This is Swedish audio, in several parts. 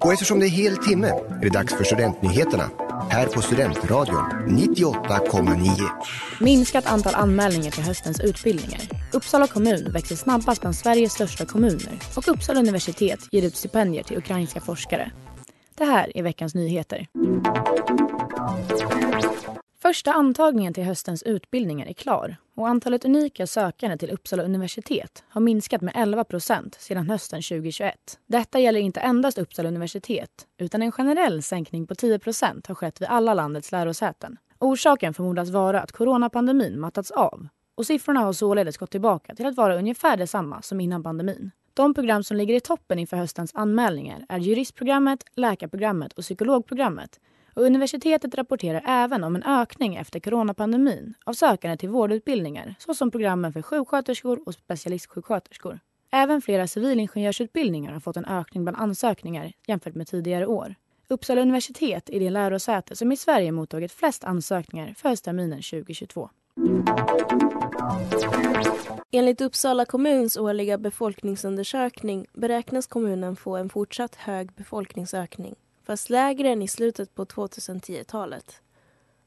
Och eftersom det är hel timme är det dags för Studentnyheterna här på Studentradion 98,9. Minskat antal anmälningar till höstens utbildningar. Uppsala kommun växer snabbast bland Sveriges största kommuner och Uppsala universitet ger ut stipendier till ukrainska forskare. Det här är veckans nyheter. Första antagningen till höstens utbildningar är klar och antalet unika sökande till Uppsala universitet har minskat med 11% sedan hösten 2021. Detta gäller inte endast Uppsala universitet utan en generell sänkning på 10% har skett vid alla landets lärosäten. Orsaken förmodas vara att coronapandemin mattats av och siffrorna har således gått tillbaka till att vara ungefär detsamma som innan pandemin. De program som ligger i toppen inför höstens anmälningar är juristprogrammet, läkarprogrammet och psykologprogrammet och universitetet rapporterar även om en ökning efter coronapandemin av sökande till vårdutbildningar såsom programmen för sjuksköterskor och specialistsjuksköterskor. Även flera civilingenjörsutbildningar har fått en ökning bland ansökningar jämfört med tidigare år. Uppsala universitet är det lärosäte som i Sverige mottagit flest ansökningar för höstterminen 2022. Enligt Uppsala kommuns årliga befolkningsundersökning beräknas kommunen få en fortsatt hög befolkningsökning fast lägre än i slutet på 2010-talet.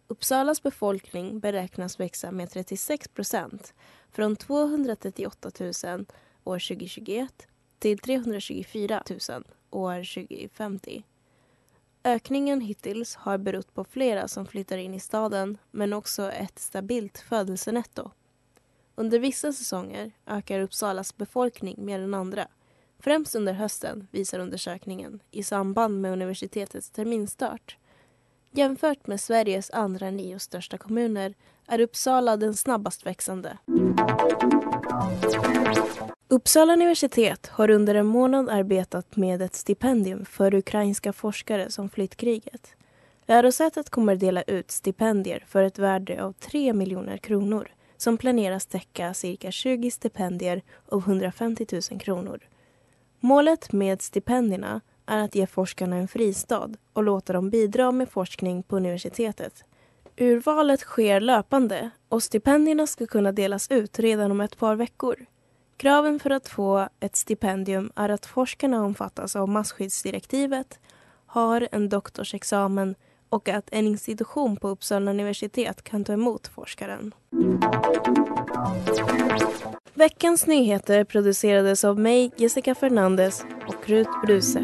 Uppsalas befolkning beräknas växa med 36 procent från 238 000 år 2021 till 324 000 år 2050. Ökningen hittills har berott på flera som flyttar in i staden men också ett stabilt födelsenetto. Under vissa säsonger ökar Uppsalas befolkning mer än andra Främst under hösten, visar undersökningen, i samband med universitetets terminstart. Jämfört med Sveriges andra nio största kommuner är Uppsala den snabbast växande. Uppsala universitet har under en månad arbetat med ett stipendium för ukrainska forskare som flytt kriget. Lärosätet kommer dela ut stipendier för ett värde av 3 miljoner kronor som planeras täcka cirka 20 stipendier av 150 000 kronor Målet med stipendierna är att ge forskarna en fristad och låta dem bidra med forskning på universitetet. Urvalet sker löpande och stipendierna ska kunna delas ut redan om ett par veckor. Kraven för att få ett stipendium är att forskarna omfattas av masskyddsdirektivet, har en doktorsexamen och att en institution på Uppsala universitet kan ta emot forskaren. Veckans nyheter producerades av mig, Jessica Fernandez och Rut Bruse.